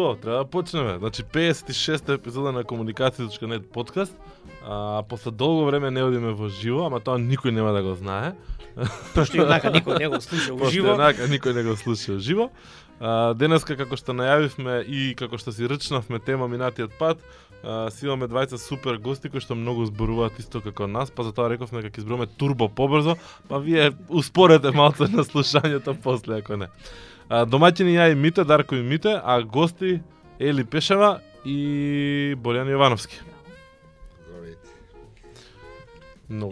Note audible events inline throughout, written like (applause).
Што, треба да почнеме. Значи 56 епизода на комуникација.нет подкаст. А, после долго време не одиме во живо, ама тоа никој нема да го знае. Пошто и однака никој не го слуша Пошто уживо. еднака никој не го слуша живо. А, денеска како што најавивме и како што си рчнавме тема минатиот пат, а, си имаме двајца супер гости кои што многу зборуваат исто како нас, па затоа рековме дека ќе зборуваме турбо побрзо, па вие успорете малце на слушањето после ако не. А, домаќини ја и Мите, Дарко и Мите, а гости Ели Пешева и Борјан Јовановски.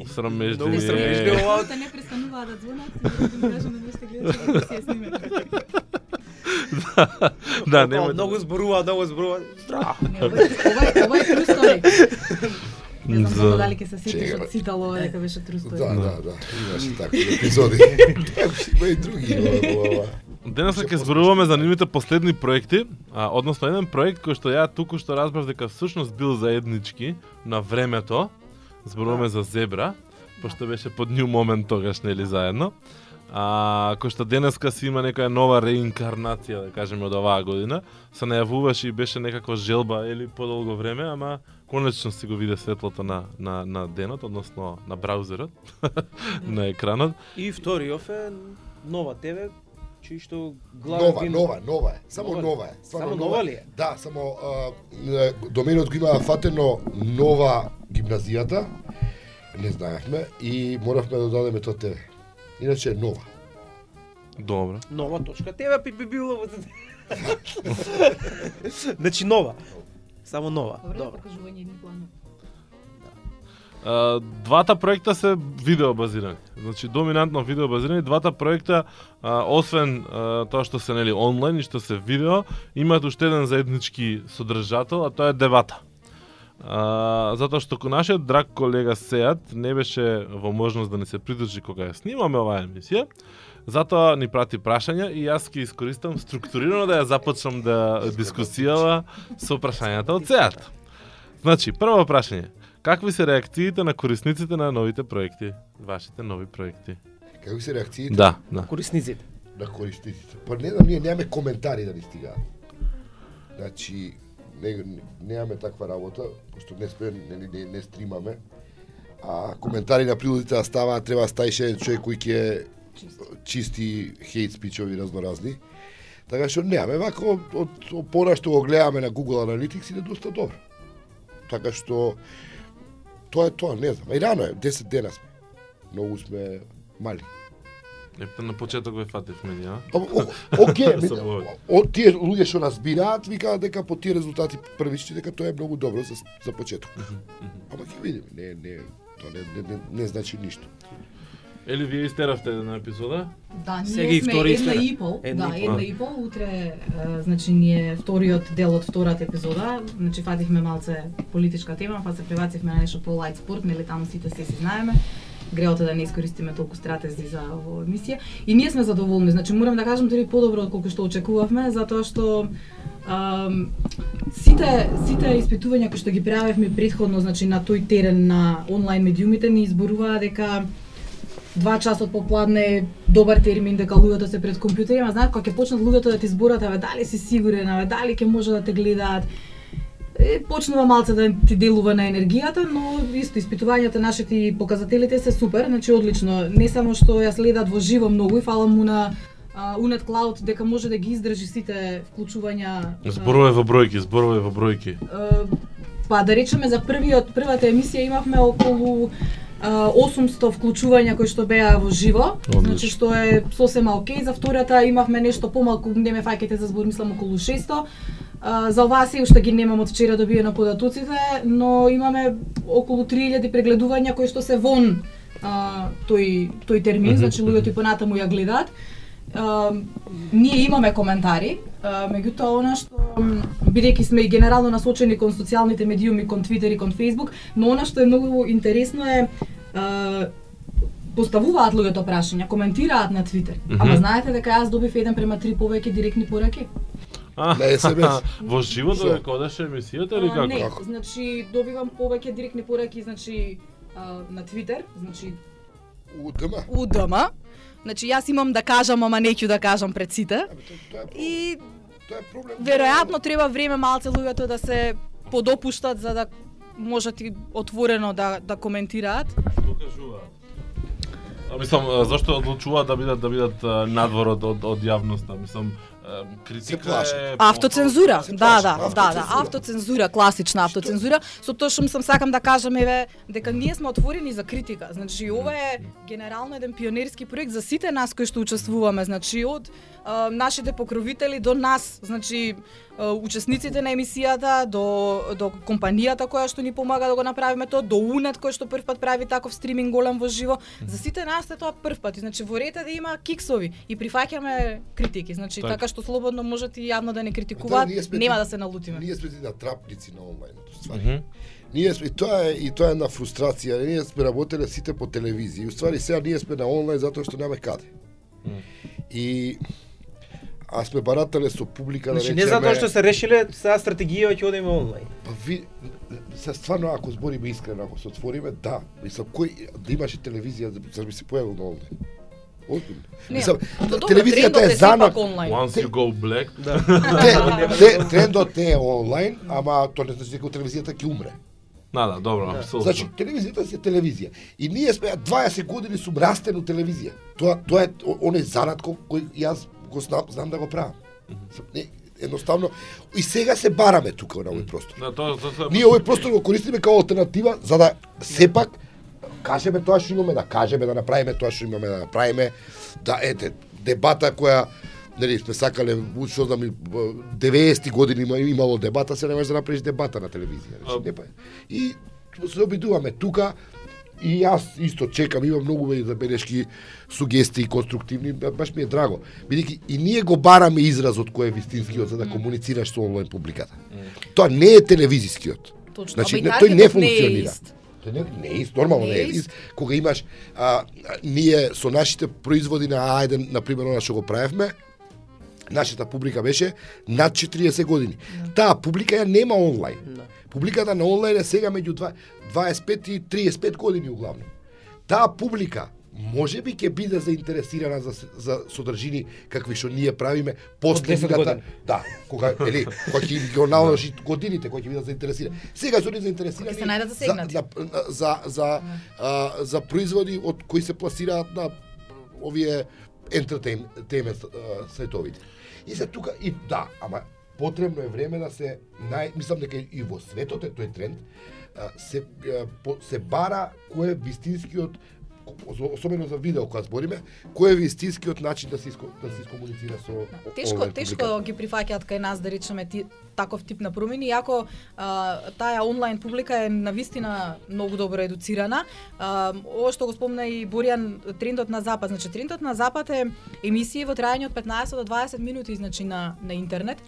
Срамежливи. Многу е. срамежливо. ова- не престануваат да звонат, да кажам на нашите гледачи да си ја сниме. Да, нема многу зборува, многу зборува. Здраво. Не, ова е- ова true story. Не знам дали ќе се сетиш од Цитало ова дека беше true story. Да, да, да. Имаше такви епизоди. (laughs) Има и други во ова. Денеска Ќе зборуваме за нивните последни проекти, а, односно еден проект кој што ја туку што разбрав дека всушност бил заеднички на времето. Зборуваме за Зебра, пошто беше под нью момент тогаш нели заедно. А кој што денеска си има некоја нова реинкарнација, да кажеме од оваа година, се најавуваше и беше некаква желба или подолго време, ама конечно си го виде светлото на, на, на денот, односно на браузерот, (laughs) на екранот. И вториот е нова ТВ, чиј што Нова, главен нова, нова е. Само Нова нова е. Стварно Само нова ли е? Да, само а, е, доменот го има фатено нова гимназијата. Не знаевме и моравме да дадеме тоа ТВ. Иначе е нова. Добро. Нова точка ТВ би би било во (laughs) (laughs) Значи нова. Само нова. Добро, Добро двата проекта се видео базирани. Значи доминантно видео базирани. Двата проекта а, освен а, тоа што се нели онлайн и што се видео, имаат уште еден заеднички содржател, а тоа е дебата. А, затоа што кој нашиот драг колега Сеат не беше во можност да не се придружи кога ја снимаме оваа емисија, затоа ни прати прашања и јас ќе искористам структурирано да ја започнам да дискусијава со прашањата од Сеат. Значи, прво прашање. Какви се реакциите на корисниците на новите проекти? Вашите нови проекти? Како се реакциите Да, да. Корисниците. на користниците? Па не знам, ние немаме коментари да ни стигаат. Значи, не, не- немаме таква работа, пошто не сме, не, не, не, не стримаме. А коментари на прилозите да ставаат, треба да ставиш еден човек кој ќе чисти хейт спичови разноразни. Така што немаме, вако од, од, од пона што го гледаме на Google Analytics иде доста добро. Така што тоа е тоа, не знам. И рано е, 10 дена сме. Многу сме мали. Епте на почеток ве фатив мене, а? Па, о- Океј, (laughs) ми- Само овој. од тие луѓе што нас бираат, викаат дека по тие резултати првични дека тоа е многу добро за за почеток. Ама ќе видиме, не не тоа не, не, не, не значи ништо. Или вие истеравте една епизода? Да, Сега ние и сме втори една и пол. Една да, и пол. една и пол. Утре, е, значи, ние вториот дел од втората епизода, значи, фативме малце политичка тема, па се пребацивме на нешто по лайт спорт, нели таму сите се си знаеме. Греото да не искористиме толку стратези за оваа емисија. И ние сме задоволни, значи морам да кажам дури подобро од колку што очекувавме, затоа што ам, сите сите испитувања кои што ги правевме претходно, значи на тој терен на онлайн медиумите ни изборуваа дека два часот попладне е добар термин дека луѓето се пред компјутери, ама знаат кога ќе почнат луѓето да ти зборат, абе дали си сигурен, абе дали ќе може да те гледаат. Е, почнува малце да ти делува на енергијата, но исто испитувањата нашите и показателите се супер, значи одлично. Не само што ја следат во живо многу и фала му на Unet Cloud дека може да ги издржи сите вклучувања. а, Зборуваме во бројки, зборуваме во бројки. Па да речеме за првиот првата емисија имавме околу 800 вклучувања кои што беа во живо, Одлично. значи што е сосема окей. За втората имавме нешто помалку, не ме фаќате за збор, мислам околу 600. А, за оваа се уште ги немам од вчера добиено податоците, но имаме околу 3000 прегледувања кои што се вон а, тој тој термин, Мгм. значи луѓето и понатаму ја гледаат. Ние имаме коментари, меѓутоа она што бидејќи сме и генерално насочени кон социјалните медиуми, кон Твитер и кон Фейсбук, но она што е многу интересно е поставуваат луѓето прашања, коментираат на Твитер. Мгм. Ама знаете дека јас добив 1 према 3 повеќе директни пораки? А, На во живо Што? дека одеше емисијата или како? Не, значи добивам повеќе директни пораки, значи а, на Твитер, значи У ДМ. у ДМ. Значи јас имам да кажам, ама неќу да кажам пред сите. И Тоа е проблем. Веројатно треба време малце луѓето да се подопуштат за да можат и отворено да да коментираат. Што кажуваат? А мислам, зашто одлучуваат да бидат да бидат надвор од, од, од јавноста? Мислам, критика е... Автоцензура, да, да, да, да, автоцензура. автоцензура, класична автоцензура. Со тоа што сам сакам да кажам еве дека ние сме отворени за критика. Значи ова е генерално еден пионерски проект за сите нас кои што учествуваме, значи од а, нашите покровители до нас, значи а, учесниците на емисијата, до до компанијата која што ни помага да го направиме тоа, до УНЕТ кој што прв пат прави таков стриминг голем во живо. За сите нас е тоа прв пат. И, значи во ред е да има киксови и прифаќаме критики. Значи Така. така што слободно можат и јавно да не Да, критикуваат, сме нема да се налутиме. Ние сме на трапници на онлайн ствари. Ние сме и тоа е и тоа е на фрустрација. Ние сме работеле сите по телевизија. И уствари сега ние сме на онлайн затоа што немаме каде. И а сме баратале со публика да Значи речеме не затоа што се решиле сега стратегија ќе одиме онлайн. Па ви се стварно ако збориме искрено, ако се отвориме, да, мислам кој да имаше телевизија зашто би се појавил на онлайн. Озбилно. Телевизијата е занак. Once you go black, Да. (laughs) Те, те, трендот не е онлайн, ама тоа не значи дека телевизијата ќе умре. Да, да, добро, апсолутно. Значи, телевизијата си е телевизија. И ние сме 20 години сум растен у телевизија. Тоа тоа е о- оној занат кој, кој јас го знам, знам да го правам. Не, едноставно и сега се бараме тука на овој простор. Да, тоа тоа тоа- Ние овој простор го користиме како алтернатива за да сепак кажеме тоа што имаме да кажеме, да направиме тоа што имаме да направиме, да ете дебата која нели сме сакале што знам и, б, 90-ти години има, имало дебата, се не да направиш дебата на телевизија. А- Значи, не па. И се обидуваме тука и јас исто чекам, имам многу забелешки, сугестии конструктивни, ба- баш ми е драго. Бидејќи и ние го бараме изразот кој е вистинскиот за да комуницираш со онлайн публиката. Тоа не е телевизискиот. Точно. Значи, и не, тој не функционира. Тој не, не е ист, нормално не, е ист. Кога имаш, а, ние со нашите производи на А1, на пример, она што го правевме, нашата публика беше над 40 години. Таа публика ја нема онлайн. Публиката на онлайн е сега меѓу два- 25 и 35 години углавно. Таа публика може би ќе биде заинтересирана за, за содржини какви што ние правиме после 10 мигата- години. Да, кога ели, кога ќе ги наложи годините, кои ќе бидат заинтересирани. Сега се заинтересирани се најдат засегнати. за, за, за, за, а, за производи од кои се пласираат на овие ентертеймент сајтовите. И се тука и да, ама потребно е време да се нај мислам дека и во светот е тој тренд се се бара кој е вистинскиот особено за видео кога збориме, кој е вистинскиот начин да се иско, да се искомуницира со Тешко, тешко ги прифаќаат кај нас да речеме ти, таков тип на промени, иако таа онлайн публика е навистина многу добро едуцирана. А, ова што го спомна и Боријан, трендот на запад, значи трендот на запад е емисии во трајање од 15 до 20 минути значи на на интернет.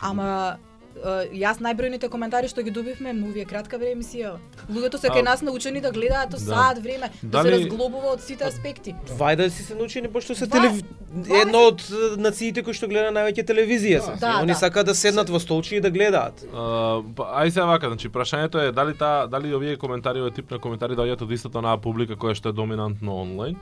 Ама а, јас најбројните коментари што ги добивме, но вие кратка време емисија. Луѓето се кај нас научени да гледаат да. саат време, да се разглобува од сите аспекти. Вајда си се научени пошто се телев... едно од е, нациите кои што гледа највеќе телевизија се. Да, Они да. сакаат да седнат во столчи и да гледаат. А, па, ај сега вака, значи прашањето е дали таа дали овие коментари, овој тип на коментари доаѓаат од истата онаа публика која што е доминантно онлайн.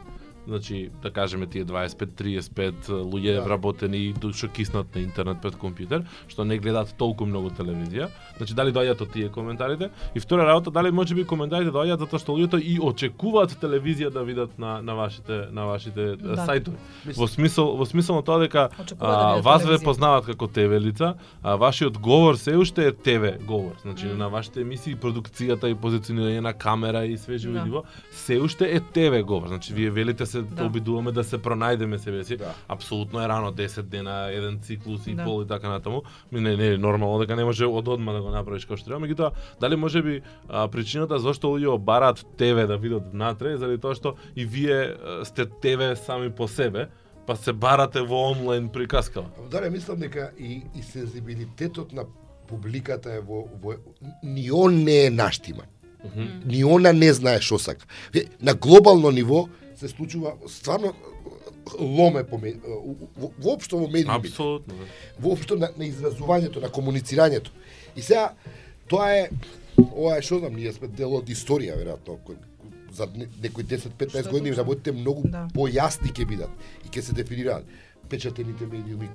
Значи, да кажеме тие 25-35 луѓе Да. вработени ду- што киснат на интернет пред компјутер, што не гледаат толку многу телевизија. Значи, дали доаѓаат од тие коментарите? И втора работа, дали можеби коментарите доаѓаат затоа што луѓето и очекуваат телевизија да видат на на вашите на вашите Да. да. сајтови. Во смисол во смисол на тоа дека да а, видат вас ве познаваат како ТВ лица, а вашиот говор се уште е ТВ говор. Значи Мм. на вашите емисии, продукцијата и позиционирање на камера и све живо Да. и се уште е ТВ говор. Значи вие велите се Да. обидуваме да се пронајдеме себе си. Да. Апсолутно е рано 10 дена, еден циклус и Да. пол и така натаму. Ми не не е нормално дека не може од одма да го направиш како што треба, меѓутоа дали може би а, причината зашто луѓе бараат ТВ да видат внатре заради тоа што и вие сте ТВ сами по себе, па се барате во онлайн приказкава. Даре, мислам дека и, и сензибилитетот на публиката е во, во ни он не е наштиман. Ни она не знае што сака. На глобално ниво се случува стварно ломе по ме- во- воопшто во медиумите Апсолутно. да. воопшто на, на изразувањето, на комуницирањето. И сега тоа е ова е што знам, ние сме дел од историја веројатно кој за не- некои 10-15 Што години работите многу Да. појасни ќе бидат и ќе се дефинираат печатените медиуми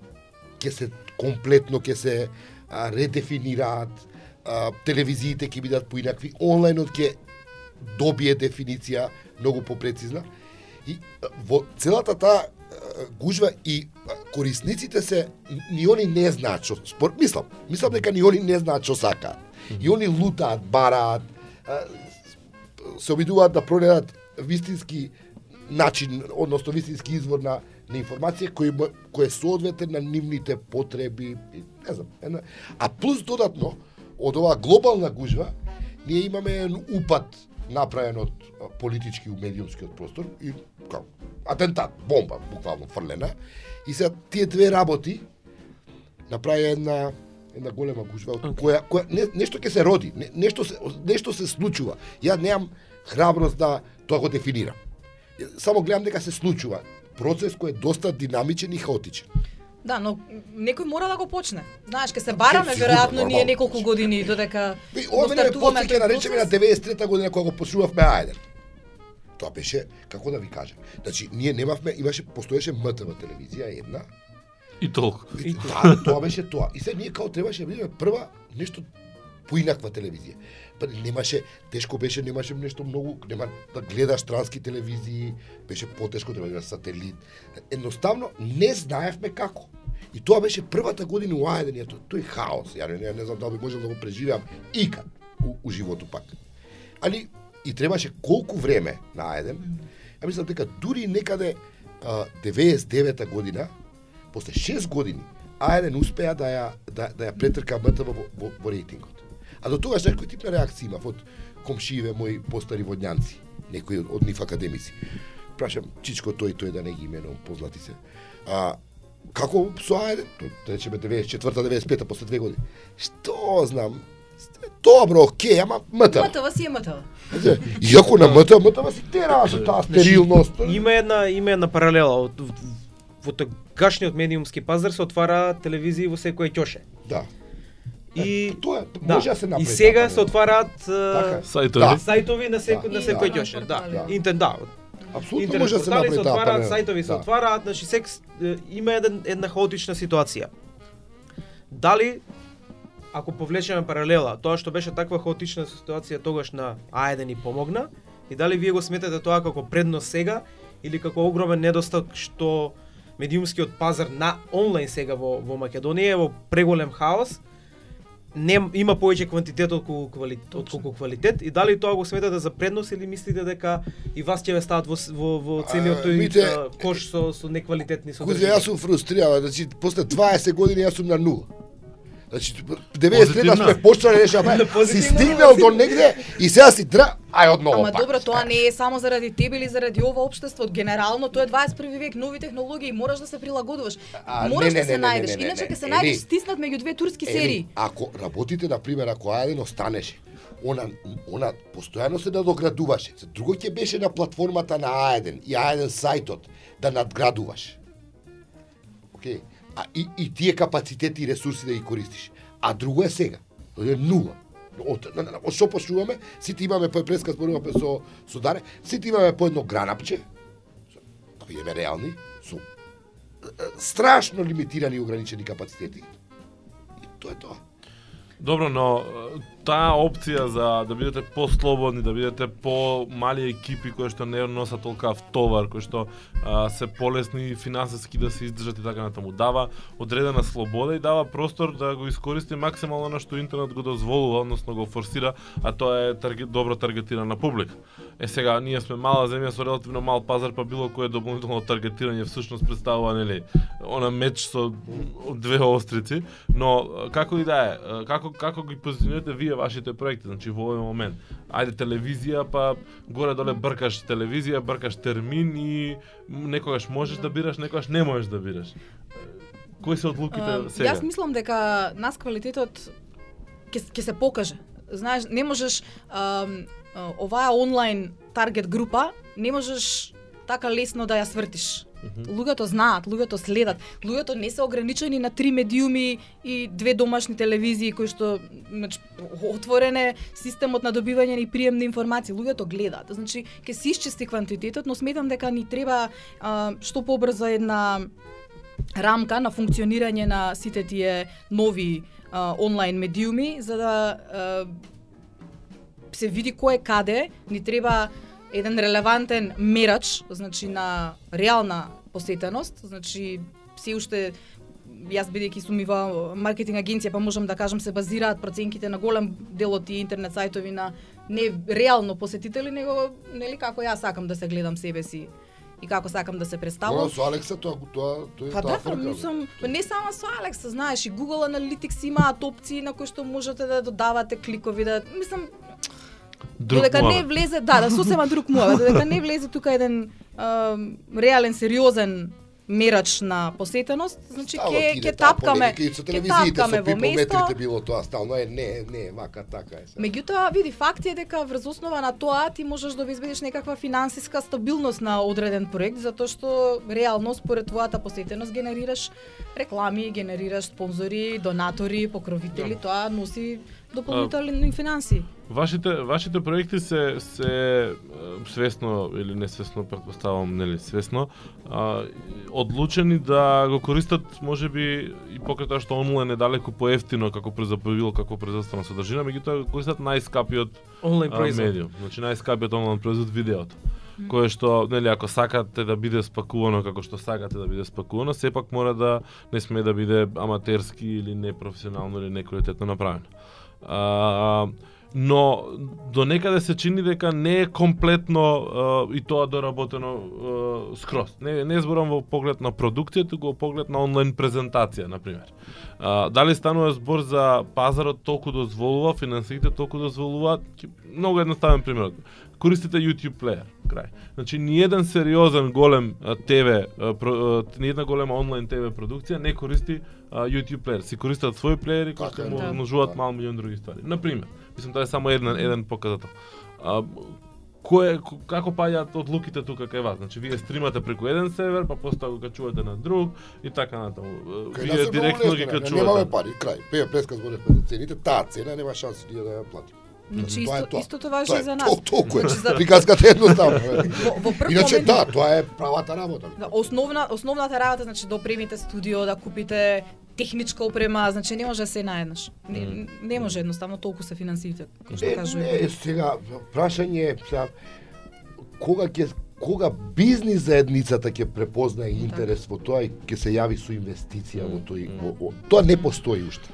ќе се комплетно ќе се а, редефинираат, а, телевизиите ќе бидат поинакви, онлајнот ќе добие дефиниција многу попрецизна и во целата таа гужва и корисниците се ни они не знаат што спорт мислам мислам дека ни они не знаат што сакаат и они лутаат бараат се обидуваат да пронајдат вистински начин, односно вистински извор на, на информација кој кој е соодветен на нивните потреби, не знам, една. А плюс додатно од оваа глобална гужва ние имаме еден упад направен од политички у медиумскиот простор и како атентат, бомба буквално фрлена и се тие две работи направи една една голема гужва од која која не, нешто ќе се роди, не, нешто се нешто се случува. Ја немам храброст да тоа го дефинирам. Само гледам дека се случува процес кој е доста динамичен и хаотичен. Да, но некој мора да го почне. Знаеш, ке се бараме веројатно ние неколку години додека И го ова мене ме стартуваме потсеќа тој на речеме на процес. 93 година кога го почнувавме Ајден. Тоа беше, како да ви кажам, значи ние немавме, имаше постоеше МТВ телевизија една, И толку. И да, тоа беше тоа. И се ние као требаше да бидеме прва нешто поинаква телевизија. Немаше, тешко беше, немаше нешто многу, нема да гледаш странски телевизии, беше потешко, да гледаш сателит. Едноставно не знаевме како. И тоа беше првата година у Ајден, тој хаос. Ја не, не, не знам дали би можел да го преживеам икад у, у животу пак. Али и требаше колку време на Ајден. Ја мислам дека дури некаде а, 99-та година, после 6 години, Ајден успеа да ја да, да ја претрка МТВ во, во, во рейтингот. А до тогаш некој тип на реакција имав од комшиеве мои постари водњанци, некои од, од нив академици. Прашам Чичко тој тој да не ги именувам познати се. А како со Ајден, да речеме 94-та, 95-та после две години. Што знам, Добро, окей, ама МТВ. МТВ си е МТВ. Иако на МТВ, МТВ си терава со таа стерилност. Има една има една паралела од во тогашниот медиумски пазар се отвара телевизии во секој ќоше. Да. И Тоа да, може да се направи. и сега се отвараат Така Сајтови. Да. сајтови на секој Да. на секој ќоше. Да. Интер да. Апсолутно Интернет може да се направи се таа отвараат, сајтови се Да. отвараат, значи сек има еден една хаотична ситуација. Дали ако повлечеме паралела, тоа што беше таква хаотична ситуација тогаш на Ајден ни помогна и дали вие го сметате тоа како предност сега или како огромен недостаток што медиумскиот пазар на онлайн сега во во Македонија е во преголем хаос, не има повеќе квантитет отколку квалитет, отколку квалитет и дали тоа го сметате за предност или мислите дека и вас ќе ве стават во во, во целиот тој а, кош со со неквалитетни Кузе, содржини? јас сум фрустриран, значи после 20 години јас сум на нула. Значи 93 Позитивна. сме почнали решаваме, (laughs) си Позитивна стигнал до негде и сега си дра, ај одново Ама пак. добро, тоа не е само заради тебе или заради ова општество. Генерално тоа е 21 век, нови технологии, мораш да се прилагодуваш. А, Мораш не, да не, се не, не, најдеш, не, не, иначе ќе се најдеш стиснат меѓу две турски Ели, серии. ако работите на пример ако Ајден останеше, она она постојано се надоградуваше. Се друго ќе беше на платформата на Ајден и Ајден сајтот да надградуваш. Океј. А и, и тие капацитети и ресурси да ги користиш. А друго е сега. Тоа е нула. Од, од што почнуваме, сите имаме по преска зборуваме со со Даре, сите имаме по едно гранапче. со- Да реални, со страшно лимитирани и ограничени капацитети. И тоа е тоа. Добро, но таа опција за да бидете послободни, да бидете по мали екипи кои што не носат толкав товар, кои што а, се полесни финансиски да се издржат и така натаму, дава одредена слобода и дава простор да го искористи максимално на што интернет го дозволува, односно го форсира, а тоа е таргет, добро таргетирана публика. Е сега ние сме мала земја со релативно мал пазар, па било кое дополнително таргетирање всушност представува нели она меч со две острици, но како и да е, како како како ги позиционирате вие вашите проекти, значи во овој момент. Ајде телевизија, па горе доле бркаш телевизија, бркаш термин и некогаш можеш да бираш, некогаш не можеш да бираш. Кои се одлуките сега? Јас мислам дека нас квалитетот ќе ќе се покаже. Знаеш, не можеш а, оваа онлайн таргет група не можеш така лесно да ја свртиш. Луѓето знаат, луѓето следат. Луѓето не се ограничени на три медиуми и две домашни телевизии кои што значи отворен е системот на добивање и прием на информации. Луѓето гледаат. Значи ќе се исчисти квантитетот, но сметам дека ни треба а, што побрзо една рамка на функционирање на сите тие нови а, онлайн медиуми за да а, се види кој е каде, ни треба еден релевантен мерач, значи на реална посетеност, значи се уште јас бидејќи сум и во маркетинг агенција, па можам да кажам се базираат проценките на голем дел од тие интернет сајтови на не реално посетители, него нели како јас сакам да се гледам себе си и како сакам да се представам. со Алекса тоа тоа тоа е Па да, фрка. мислам, па не само со Алекса, знаеш, и Google Analytics имаат опции на кои што можете да додавате кликови, да, мислам, Друг додека не муабет. влезе, да, да сосема друг муабет, додека не влезе тука еден а, реален, сериозен мерач на посетеност, значи ќе ќе таа тапкаме, ќе телевизиите, тапкаме со во место. било тоа стално е не не вака така е. сега. Меѓутоа, види, факт е дека врз основа на тоа ти можеш да обезбедиш некаква финансиска стабилност на одреден проект, затоа што реално според твојата посетеност генерираш реклами, генерираш спонзори, донатори, покровители, тоа носи дополнителни финанси. Вашите вашите проекти се се свесно или несвесно претпоставувам, нели свесно, а, одлучени да го користат можеби и покрај тоа што онлайн е далеку поевтино како презапривил, како презаставна содржина, меѓутоа го користат најскапиот Онлайн производ. медиум. Значи најскапиот онлайн производ видеото. Кое што, нели, ако сакате да биде спакувано како што сакате да биде спакувано, сепак мора да не сме да биде аматерски или непрофесионално или неквалитетно направено. А, но до некаде се чини дека не е комплетно а, и тоа доработено а, скрос. Не, не зборам во поглед на продукција, туку во поглед на онлайн презентација, например. А, дали станува збор за пазарот толку дозволува, финансиите толку дозволуваат, многу едноставен пример. Користите YouTube плеер, крај. Значи ни еден сериозен голем ТВ, а, про, а, ни една голема онлайн ТВ продукција не користи а, YouTube плеер. Си користат своји плеери кои Така што му множуваат Да. мал милион други ствари. На пример, мислам тоа е само еден еден показател. А, кој ко- како паѓаат одлуките тука кај вас? Значи вие стримате преку еден сервер, па после го качувате на друг и така натаму. Вие директно ги качувате. Немаме пари, крај. Пеја плеска зборевме за цените, таа цена нема шанси ние да ја платиме. Значи, Тоа е исто, тоа. истото важи Тоа е за нас. тол- Толку е. Значи, Приказката (laughs) е бе. Во, во прв Иначе да, тоа е правата работа. Да, основна основната работа значи да опремите студио, да купите техничка опрема, значи не може се наеднаш. Не, не може едноставно толку се финансиите, кој што Е, кажува. не, сега прашање е кога ќе кога бизнис заедницата ќе препознае интерес во тоа и ќе се јави со инвестиција во тој во, во, тоа не постои уште.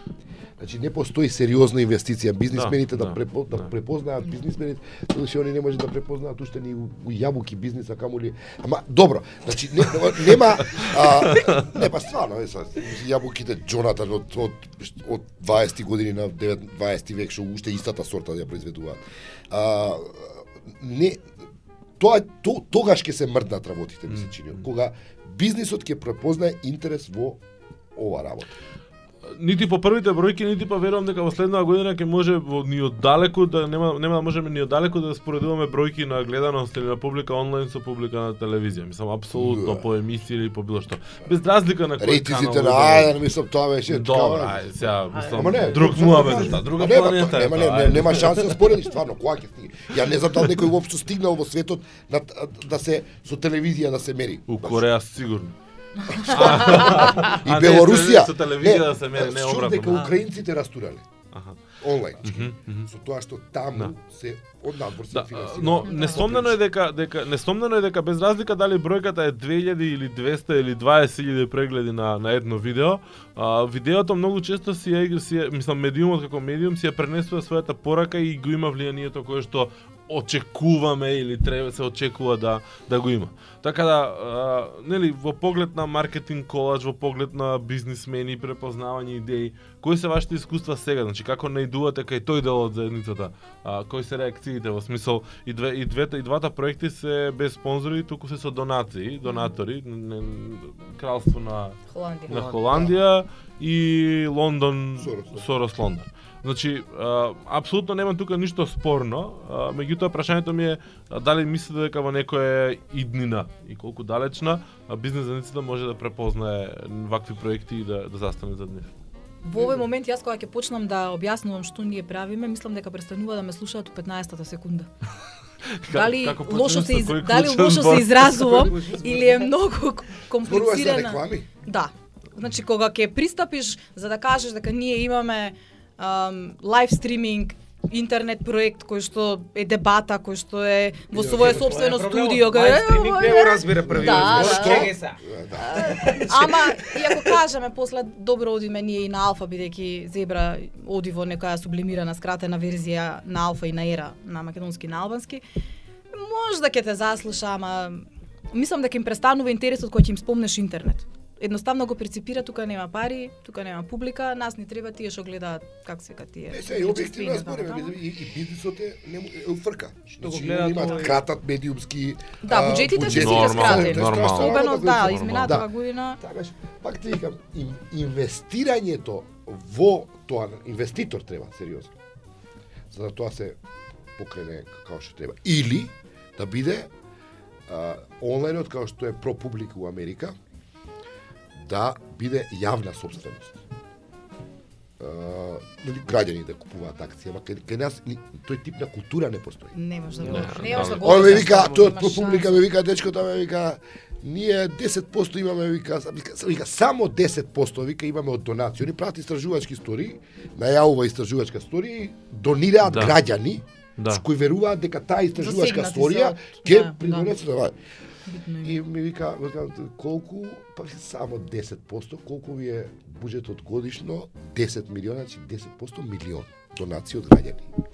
Значи не постои сериозна инвестиција бизнисмените да, да, препо, да, да. препознаат бизнисмените, што они не може да препознаат уште ни у, јабуки бизниса камули. Ама добро, значи не, нема а, не па стварно е са јабуките Джонатан од од од 20 години на 9 20 век што уште истата сорта да ја произведуваат. А, не тоа то, тогаш ќе се мрднат работите ми се чини. Кога бизнисот ќе препознае интерес во ова работа. Нити по првите бројки, нити па верувам дека во следнава година ќе може во, ни оддалеку да нема нема да можеме ни оддалеку да споредуваме бројки на гледаност или на публика онлайн со публика на телевизија. Мислам апсолутно Да. по емисија или по било што. Без разлика на кој Рейтизите на да ајде, мислам тоа беше Добро, такава- ајде, сега, мислам, Ама не, друг муабет е таа, друга А не, па, планета Нема, таа, не, не, ајде. нема шанса да споредиш стварно кога ќе стигне. Ја не знам дали некој воопшто стигнал во светот на, да се со телевизија да се мери. У Кореја сигурно. (laughs) И Белорусија. со телевизија да се мери, не обратно. дека украинците растурале Аха. онлайн. Со тоа што таму Да. се од надвор се Да, финансира. но несомнено е дека дека несомнено е дека без разлика дали бројката е 2000 или 200 или 20.000 прегледи на на едно видео, а, видеото многу често си е, си е мислам медиумот како медиум си ја пренесува својата порака и го има влијанието кое што очекуваме или треба се очекува да да го има. Така да, а, нели во поглед на маркетинг колаж, во поглед на бизнисмени, препознавање идеи, кои се вашите искуства сега? Значи како наидувате кај тој дел од заедницата? А, кои се реакциите во смисол и две и двете и двата проекти се без спонзори, туку се со донации, донатори, не, кралство на Холандија. на Холандија и Лондон Сорос, да. Сорос Лондон. Значи, а, апсолутно нема тука ништо спорно, а, меѓутоа прашањето ми е а, дали мислите дека во некоја иднина и колку далечна бизнес заедницата може да препознае вакви проекти и да, да застане за нив. Во овој момент јас кога ќе почнам да објаснувам што ние правиме, мислам дека престанува да ме слушаат у 15-та секунда. (laughs) Дали како лошо се со из... дали лошо се изразувам или е многу (laughs) Зборуваш за комплицирана. реклами? Да, Значи кога ќе пристапиш за да кажеш дека ние имаме лайв стриминг интернет проект кој што е дебата, кој што е во свое собствено студио, не го разбира први. Да, Може, да. (laughs) Ама, и ако кажеме, после добро одиме ние и на Алфа, бидејќи Зебра оди во некоја сублимирана скратена верзија на Алфа и на Ера, на македонски и на албански, може да ќе те заслуша, ама мислам дека им престанува интересот кој ќе им спомнеш интернет. Едноставно го преципира, тука нема пари, тука нема публика, нас ни треба тие што гледаат како се тие. Не, се, и објективно збориме, и, и бизнисот е, не, е фрка. Што го Значи, гледаат имаат овој- кратат медиумски Да, буџетите се Нормално, скратени. Нормално. Особено, која да, се- изминатава Да. година. Такаш, пак ти викам, ин, инвестирањето во тоа, инвеститор треба, сериозно. За да тоа се покрене како што треба. Или да биде а, онлајнот како што е ProPublica у Америка, да биде јавна собственост. Uh, граѓани да купуваат акции, ама кај, кај нас ни- тој тип на култура не постои. Не може да го, Не, не може да го. Ој ме опишеш, вика, тоа имаш по публика ме вика дечкото ме вика ние 10% имаме вика, вика, вика само 10% вика имаме од донации. Они прават истражувачки стори, најавува истражувачка стори, донираат Да. граѓани Да. с кои веруваат дека таа истражувачка Засегнати сторија се од- ќе да, придонесе да. Битно. И ми вика, вика колку, па само 10%, колку ви е буџетот годишно? 10 милиона, значи 10% милион донации од граѓани.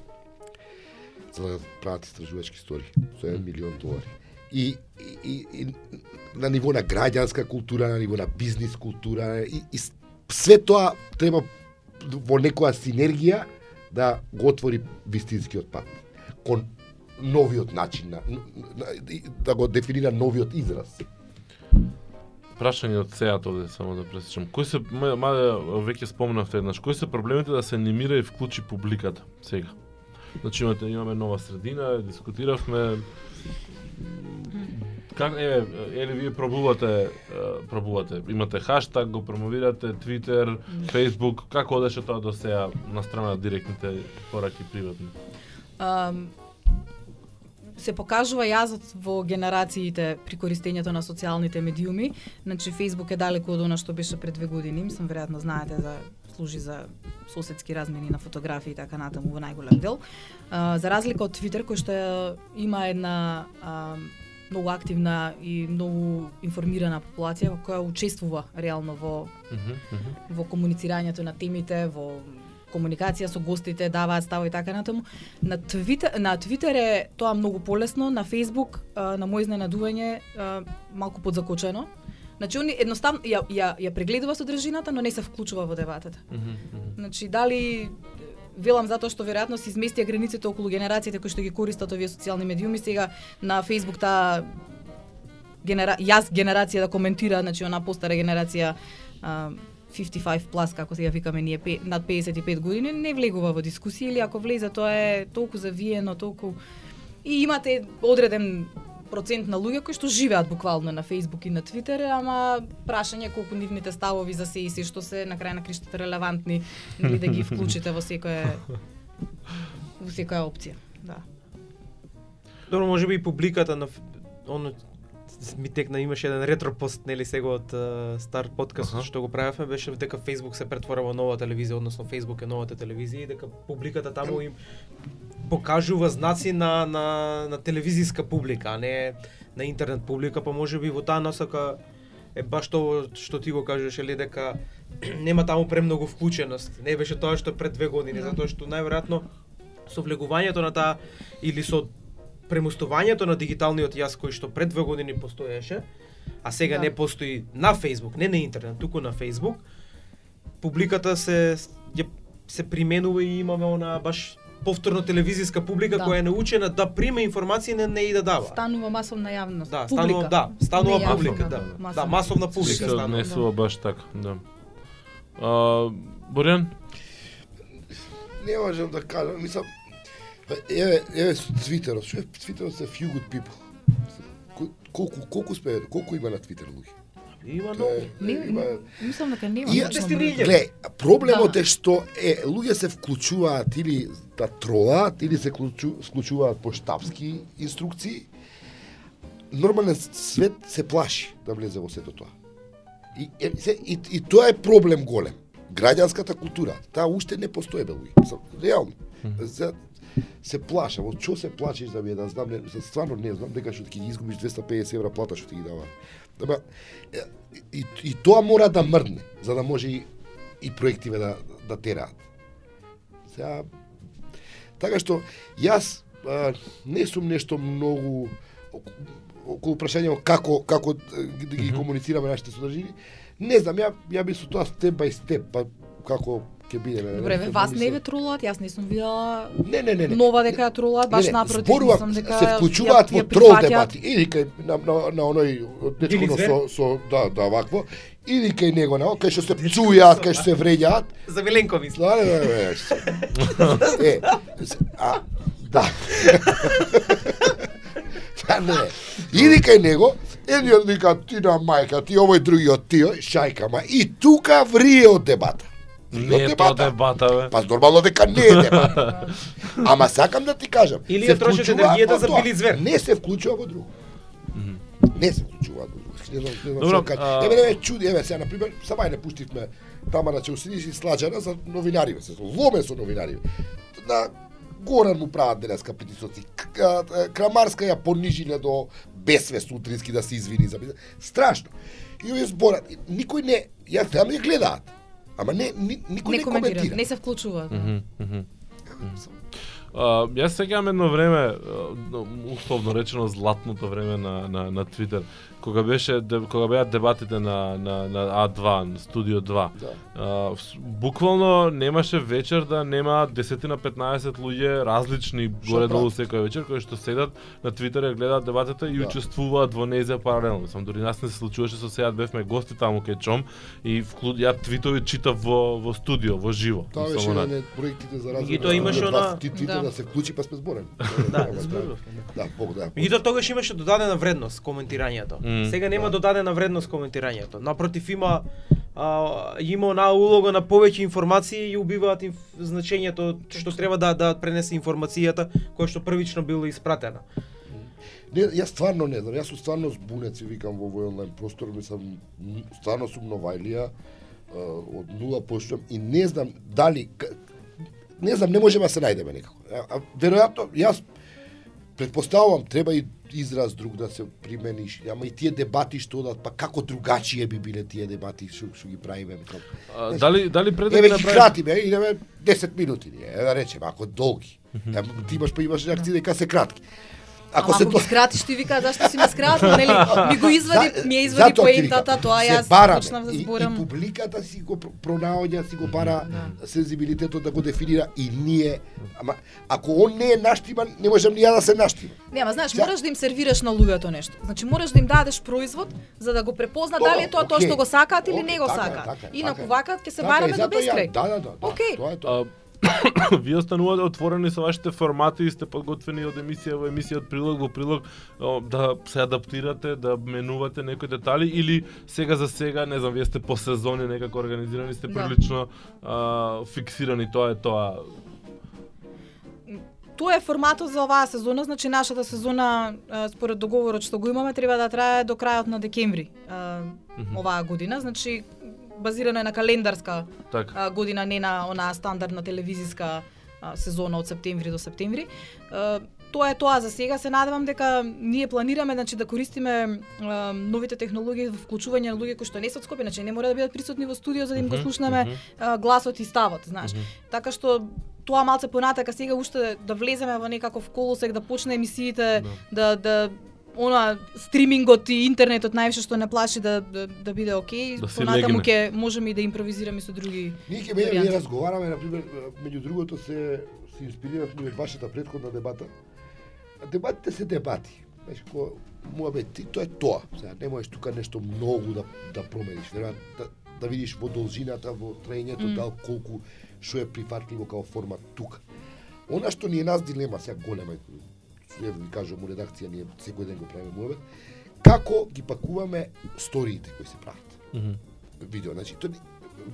За да прават истражувачки стори со 1 милион долари. И, и, и, и на ниво на граѓанска култура, на ниво на бизнис култура и, и све тоа треба во некоја синергија да го отвори вистинскиот пат кон новиот начин на, на да го дефинира новиот израз. Прашање од сеат овде, само да пресечам. Кои се, ма- маде веќе спомнавте еднаш, кои се проблемите да се анимира и вклучи публиката сега? Значи имате, имаме нова средина, дискутиравме, Как еве, еле вие пробувате, пробувате, имате хаштаг, го промовирате, Twitter, Facebook, како одеше тоа до сега на страна директните пораки приватни? Се покажува јазот во генерациите при користењето на социјалните медиуми. Значи Facebook е далеку од она што беше пред две години, мислам веројатно знаете за служи за соседски размени на фотографии и така натаму во најголем дел. А, за разлика од Twitter кој што има една а, многу активна и многу информирана популација која учествува реално во Мгм, мгм. во комуницирањето на темите, во комуникација со гостите, даваат ставови и така натаму. На Твитер, на Твитер е тоа многу полесно, на Фейсбук, а, на мој изненадување, малку подзакочено. Значи, они едноставно ја, ја, ја прегледува содржината, но не се вклучува во дебатата. Мгм, мгм. Значи, дали велам затоа што веројатно се изместија границите околу генерациите кои што ги користат овие социјални медиуми сега на Facebook таа генера... јас генерација да коментира, значи она постара генерација а, 55 плюс како сега викаме ние над 55 години не влегува во дискусија или ако влезе тоа е толку завиено, толку и имате одреден процент на луѓе кои што живеат буквално на Facebook и на Twitter, ама прашање колку нивните ставови за се и се што се на крај на криштата релевантни или да ги (laughs) вклучите во секоја во секоја опција. Да. Добро, може би и публиката на оно ми текна имаше еден ретро пост нели сега од uh, стар подкаст Аха. што го правевме беше дека Facebook се претвора во нова телевизија, односно Facebook е новата телевизија и дека публиката таму им покажува знаци на на на телевизиска публика, а не на интернет публика, па може би во таа насока е баш тоа што ти го кажеш или дека (clears throat) нема таму премногу вклученост. Не беше тоа што пред две години, Да. затоа што најверојатно со влегувањето на таа или со премостувањето на дигиталниот јас кој што пред две години постоеше, а сега Да. не постои на Facebook, не на интернет, туку на Facebook, публиката се ја, се применува и имаме она баш повторно телевизиска публика Да. која е научена да прима информации не, не и да дава. Станува масовна јавност. Да, публика. станува, да, станува Не публика, да. масовна. Да, масовна Се публика станува. однесува баш така, да. А, Борјан, Не можам да кажам, мислам, еве, еве со Твитерот, што е Твитерот се few good people. Ко- Колку, колку спе, колку има на Твитер луѓе? Има многу. има- мислам дека нема. И-. Гле, проблемот Да. е што е луѓе се вклучуваат или да тролаат или се вклучу, вклучуваат по штабски инструкции. Нормален свет се плаши да влезе во сето тоа. И, и, се, и, и тоа е проблем голем. Граѓанската култура, таа уште не постои бе луѓе. Реално. За, се плашам, од што се плачиш да ми да знам, не, стварно не знам дека што ќе ги изгубиш 250 евра плата што ти ги дава. Ама и, и тоа мора да мрдне, за да може и, и проективе да да тераат. Сега така што јас а, не сум нешто многу околу прашањето како како да ги комуницираме нашите содржини. Не знам, ја ја би со тоа степ бај степ, па како ќе биде. Добре, ве вас не ве тролат, јас не сум видела Не, не, не, не. нова дека ја тролат, баш напротив, зборувам, мислам дека се вклучуваат во трол дебати. Иди кај на, на, на оној Или дечко со, со да, да, вакво. Иди кај него, на, кај што се пцујаат, кај што се вреѓаат. За Веленко мислам. Да, не, не, што- Е, а, да. Да, (laughs) не. Иди кај него, едниот вика ти на мајка, ти овој другиот тио, шајка, ма и тука врие од дебата. Не е тоа дебата, бе. Па нормално дека не е (laughs) дебата. Ама сакам да ти кажам. Или се ја вклучуваат енергијата за. Били звер. Не се вклучува во друго. Не се вклучува во друго. Добро, Еве, еве, чуди, еве, сега, например, сама не пуштивме тама на Челсидиш и Сладжана за новинариве, се ломе со новинариве. На Горан му прават денеска притисоци. Крамарска ја понижиле до бесвест утрински да се извини за страшно. И овие зборат, никој не, ја знам ја гледаат. Ама не, ни, никој Не не, коментира, коментира. не се вклучуваат. Мгм, мгм. А, јас сеќавам едно време, условно речено златното време на на на Твитер, кога беше кога беа дебатите на на на А2, на Студио 2. Да. А, буквално немаше вечер да нема 10 на 15 луѓе различни Што горе долу прават? секој вечер кои што седат на Твитер и гледаат дебатите и Да. учествуваат во незе паралелно. Сам дури нас не се случуваше со сега бевме гости таму кај Чом и вклу... ја твитови читав во во студио, во живо. Тоа беше од проектите за И развој. тоа имаше она- Ти твитер Да. да се вклучи па сме зборени. Да, зборувавме, Да, Бог да. Меѓутоа тогаш имаше додадена вредност коментирањето. Мм. Сега нема Да. додадена вредност коментирањето. Напротив има а, има онаа улога на повеќе информации и убиваат инф... значењето што треба да да пренесе информацијата која што првично била испратена. Не, јас стварно не знам, јас сум стварно збунец и викам во овој онлайн простор, мислам, стварно сум новајлија, од нула почнувам и не знам дали, не знам, не можеме да се најдеме некако. А веројатно, јас предпоставувам, треба и израз друг да се примениш, ама и тие дебати што одат, па како другачие би биле тие дебати што, што ги правиме. А, дали дали пред да Еве ги направи- кратиме, идеме 10 минути, е, да речеме, ако долги. Е, ти имаш па имаш реакции дека се кратки. Ако Ако се тоа скратиш ти вика зашто си ме скратил, нели? Ми го извади, За- ми ја извади поентата, тоа јас бараме. почнав да И- И, зборам. публиката си го пр- пронаоѓа, си го бара Да. сензибилитетот да го дефинира и ние, ама ако он не е наштиман, не можам ни ја да се наштимам. Нема, знаеш, мораш да им сервираш на луѓето нешто. Значи мораш да им дадеш производ за да го препозна дали е тоа тоа што го сакаат или не го така сакаат. така Инаку така вака ќе се бараме до бескрај. Да, да, да. да, Окей. Тоа е тоа. Вие останувате отворени со вашите формати и сте подготвени од емисија во емисија од прилог во прилог да се адаптирате, да менувате некои детали или сега за сега, не знам, вие сте по сезони некако организирани, сте Да. прилично а, фиксирани, тоа е тоа. Тоа е форматот за оваа сезона, значи нашата сезона според договорот што го имаме треба да трае до крајот на декември оваа година, значи базирано е на календарска Така. а, година, не на онаа стандардна телевизиска а, сезона од септември до септември. А, тоа е тоа за сега. Се надевам дека ние планираме значи да користиме а, новите технологии во вклучување на луѓе кои што не се од Скопје, значи не мора да бидат присутни во студио за да им го мгм. а, гласот и ставот, знаеш. Така што тоа малце понатака сега уште да влеземе во некаков колосек, да почне емисиите, да да она стримингот и интернетот највише што не плаши да да, да биде окей, Да понатаму ќе можеме и да импровизираме со други Ние ќе мене ние разговараме на пример меѓу другото се се инспириравме од вашата претходна дебата. Дебатите се дебати. Знаеш, ко муабет, тоа е тоа. Сега не можеш тука нешто многу да да промениш, веројатно да, да видиш во должината, во траењето, Мм. дал колку што е прифатливо како формат тука. Она што ни е нас дилема сега голема, ја ви кажам у редакција ние секој ден го правиме муабет, како ги пакуваме сториите кои се прават Мгм. видео. Значи, тоа,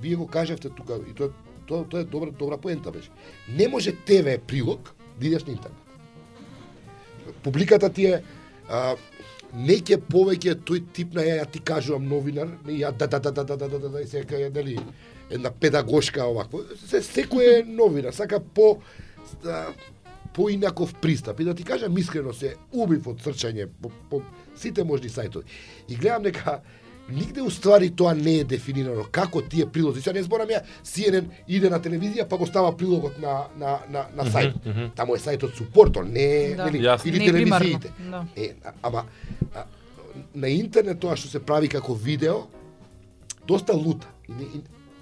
вие го кажавте тука, и тоа, тоа, тоа е добра, добра поента беше. Не може ТВ прилог да идеш на интернет. Публиката ти е, а, не ќе повеќе тој тип на ја, ја ти кажувам новинар, не ја да да да да да да да да, да и сека е нели една педагошка овакво. Се секој е новинар, сака по да, поинаков пристап. И да ти кажам искрено се убив од црчање по, по сите можни сајтови. И гледам дека нигде уствари тоа не е дефинирано како тие прилози. Сега не зборам ја CNN иде на телевизија па го става прилогот на на на на сајт. Таму е сајтот супорто, не Да. нели Јасно. или Не телевизиите. да. Е, а- ама а, на интернет тоа што се прави како видео доста лута. И, и,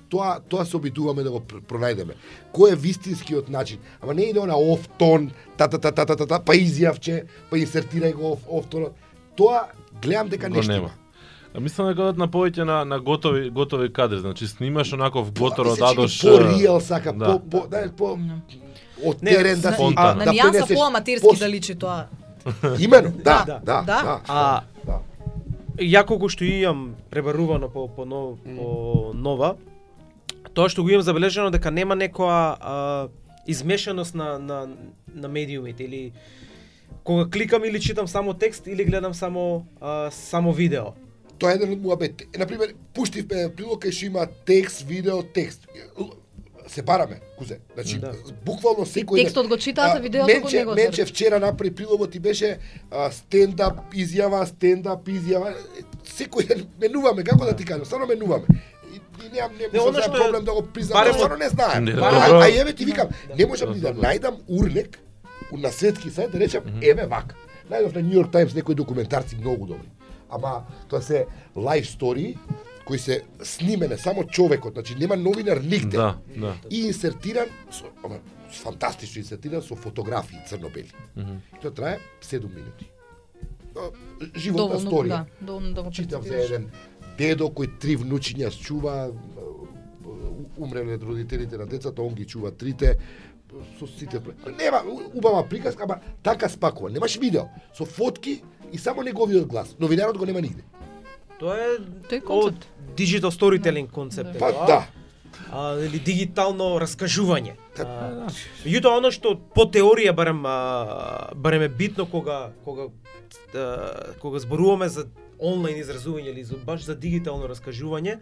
тоа тоа се обидуваме да го пр- пронајдеме. Кој е вистинскиот начин? Ама не иде она оф тон, та та та та та, та, та па изјавче, па инсертирај го оф, оф тон. Тоа гледам дека Го нешто нема. А мислам дека одат на повеќе на на готови готови кадри, значи снимаш онаков готор од Мислам, че Адош. По реал сака, да. по по да по од Не, терен да на- да нијанса пренесеш по-аматерски пос- да личи тоа. (laughs) Имено, да, Да, да, да. да. А да. ја колку што имам пребарувано по по, нов, по нова, тоа што го имам забележано дека нема некоја а, измешаност на на на медиумите или кога кликам или читам само текст или гледам само а, само видео. Тоа е еден од муабет. На пример, пуштивме прилог кај што има текст, видео, текст. Се бараме, кузе. Значи, Да. буквално секој Текстот го читаат, а видеото го Менче, него Менче вчера направи прилогот и беше а, стендап изјава, стендап изјава. Секој ден менуваме, како да ти кажам, стварно менуваме. Немам не, Не, не е- проблем да го признам, барем стварно не знаем. Не, а, добро. а, еве ти викам, не можам Да, ни да најдам урнек на светски сајт да речам еве вака. Најдов на New York Times некои документарци многу добри. Ама тоа се лайф стори кои се снимене само човекот, значи нема новинар нигде Да, да. и инсертиран со, ама, фантастично инсертиран со фотографии црно-бели. И Тоа трае 7 минути. А, Животна Доволно, сторија. да, доволно да го Читав за еден дедо кој три внучиња чува, умреле од родителите на децата, он ги чува трите, со сите нема убава приказка, ама така спакува. Немаш видео со фотки и само неговиот глас. Новинарот го нема нигде. Тоа е Тој концепт. digital storytelling концепт. е Па да. а, или дигитално раскажување. Та- А, Меѓутоа оно што по теорија барем а, барем е битно кога кога кога зборуваме за онлайн изразување или баш за дигитално раскажување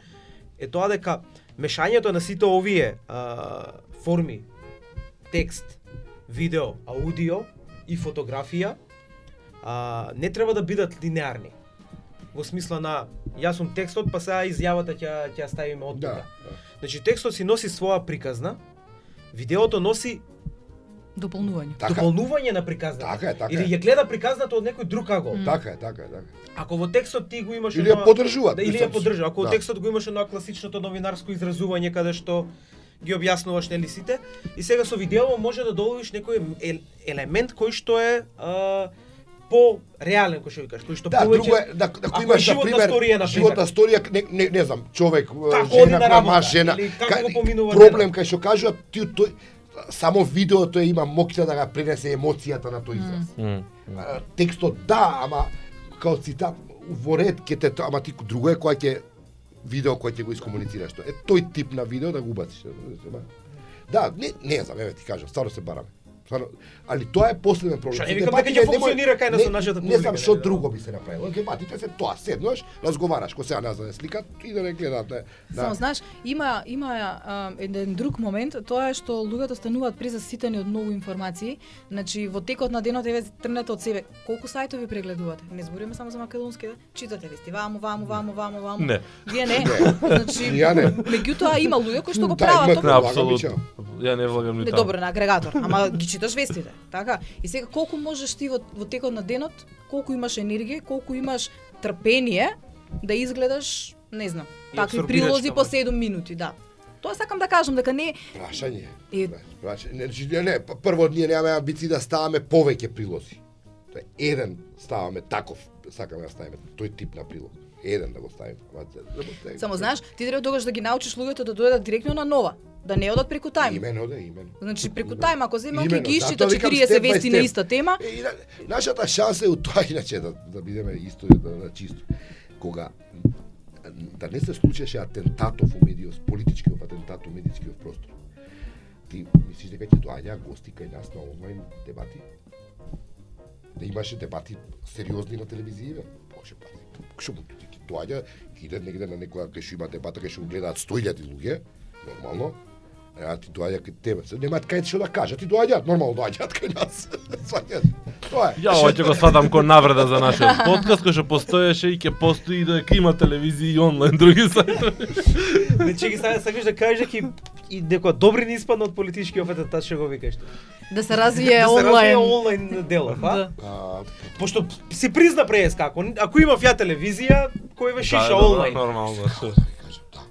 е тоа дека мешањето на сите овие а, форми текст, видео, аудио и фотографија а, не треба да бидат линеарни. Во смисла на јас сум текстот, па сега изјавата ќе ќе ја ставиме од Да. тука. Значи текстот си носи своја приказна, видеото носи Дополнување. Така. дополнување на приказната. Така е, така Или ја гледа приказната од некој друг агол. Така е, така е, така. е. Ако во текстот ти го имаш Или ја поддржуваат. Да, или ја поддржува. Ако во да. текстот го имаш на класичното новинарско изразување каде што ги објаснуваш нели сите и сега со видео може да добавиш некој ел- елемент кој што е а, по реален кој што ви кажеш, кој што Да, повеќе друго е, да, Ако ако е имаш, на пример, сторија, на пример. животна сторија, не, не, не знам, човек, Како жена, на работа, маж, жена, или како ка- го поминува проблем кај што кажува, ти тој, само видеото има моќта да го пренесе емоцијата на тој израз. М. А, Текстот да, ама као цитат во ред ќе те ама ти друго е кога ќе видео кој ќе го искомуницираш тоа. Е тој тип на видео да го убациш. Да, не не знам, еве ти кажам, стварно се бараме. Стварно, али тоа е последен проблем. Што не викам дека ќе функционира кај нас со нашата Не знам публика, што да. друго би се направило. Дебатите се тоа, седнуваш, разговараш, кој сега нас да не сликат и да не гледаат. Не, Само да. знаеш, има има а, еден друг момент, тоа е што луѓето стануваат презаситени од многу информации. Значи во текот на денот еве трнете од себе колку сајтови прегледувате. Не збориме само за македонски, читате вести ваму, ваму, ваму, ваму, ваму. Не. Вие (laughs) не. Значи, Ја не. меѓутоа има луѓе кои што го Да, прават тоа. Апсолутно. Ја не влагам ни Не, добро на агрегатор, ама ги читаш вестите, така? И сега колку можеш ти во, во текот на денот, колку имаш енергија, колку имаш трпение да изгледаш, не знам, И такви прилози по таму. 7 минути, да. Тоа сакам да кажам дека не Прашање. И- Прашање. Не, значи, не, прво ние немаме амбиции да ставаме повеќе прилози. Тоа е еден ставаме таков, сакаме да ставиме тој тип на прилог. Еден да го ставиме. Ама, да го ставиме. само знаеш, ти треба тогаш да ги научиш луѓето да дојдат директно на нова, да не одат преку тајм. Имено, да, имено. Значи преку тајм ако земе ќе ги исчита викам 40 step by вести на иста тема, и на, нашата шанса е у тоа иначе да, да бидеме исто да, да чисто. Кога да не се случеше атентатов у медиот, политичкиот атентат у медијскиот простор. Ти мислиш дека ќе доаѓа гости кај нас на онлайн дебати? да имаше дебати сериозни на телевизија. Боже, пази, што ќе доаѓа, иде негде на некоја кај што има дебата, кај што го гледаат 100.000 луѓе, нормално, А ти доаѓа кај тебе. Се немаат кај што да кажат, ти доаѓаат, нормално доаѓаат кај нас. (laughs) Сваќаат. Тоа е. Ја ова ќе го сватам ко навреда за нашиот подкаст кој што постоеше и ќе постои и дека има телевизија и онлайн други сајтови. Значи ги сега сакаш да кажеш дека и, и дека добри не испадна од политички офет таа што го викаш. Да се развие да се развие онлайн. онлайн делов, а? Да. Пошто си призна преска, ако ако имав ја телевизија, кој ве шиша онлайн. Нормално, што. кажам, да.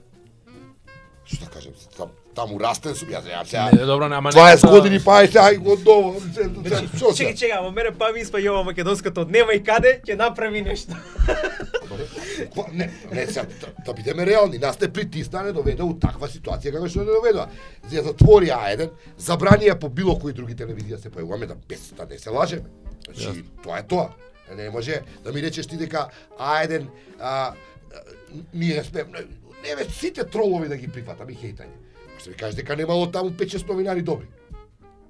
Што да кажам, там, таму растен сум, јас ја сега. Не, добро, нема 20 години па ај сега готово. Значи, Што чекај, чекај, ама мене па ми испа јова македонската од нема и каде ќе направи нешто. Па, Не, не, сега, да, да бидеме реални, нас те притисна не доведе у таква ситуација како што не доведува. За затвори А1, забрани ја по било кои други телевизија се појавуваме да без да не се лажеме. Значи, тоа е тоа. Не може да ми речеш ти дека А1 а, ние сме не бе сите тролови да ги прифатам и хейтање. Што ми кажеш дека немало таму 5-6 новинари добри.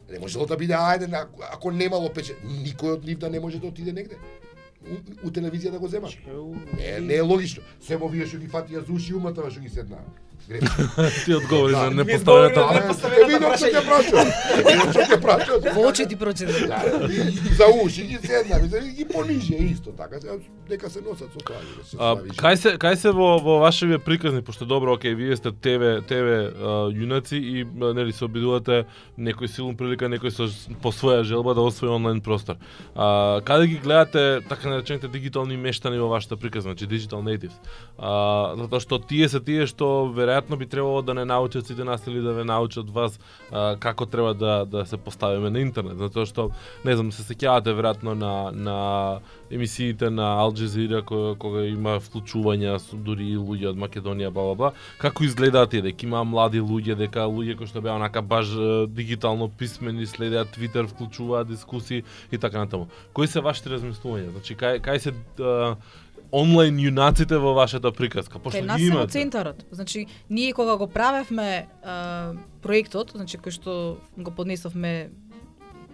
Не можело да биде А1 ако, ако немало 5 никој од нив да не може да отиде негде. У, у телевизија да го земат. Не, не е логично. Семо вие што ги фатија за уши умата што ги седна. Ти одговори Да, за ми непоставената прашање. на Поставената Е, видов што ќе прашам. Видов што ќе прашам. Во очи ти прочита. Да, за уши ги седна, ги пониже исто така. Нека се носат со тоа. да кај се кај се во во вашевие приказни пошто добро, окей, вие сте ТВ ТВ јунаци и нели се обидувате некој силен прилика некој со по своја желба да освои онлайн простор. А, каде ги гледате така наречените дигитални мештани во вашата приказна, значи digital natives? А, затоа што тие се тие што веројатно би требало да не научат сите нас или да ве научат вас а, како треба да да се поставиме на интернет, затоа што не знам, се сеќавате веројатно на на емисиите на Al Jazeera кога, кога има вклучувања со дури и луѓе од Македонија бла бла. Како изгледаат тие дека има млади луѓе, дека луѓе кои што беа онака баш дигитално писмени, следеат Твитер, вклучуваат дискусии и така натаму. Кои се вашите размислувања? Значи кај кај се а, онлайн јунаците во вашата приказка? Пошто Кај нас ги се во имате. центарот. Значи, ние кога го правевме а, проектот, значи кој што го поднесовме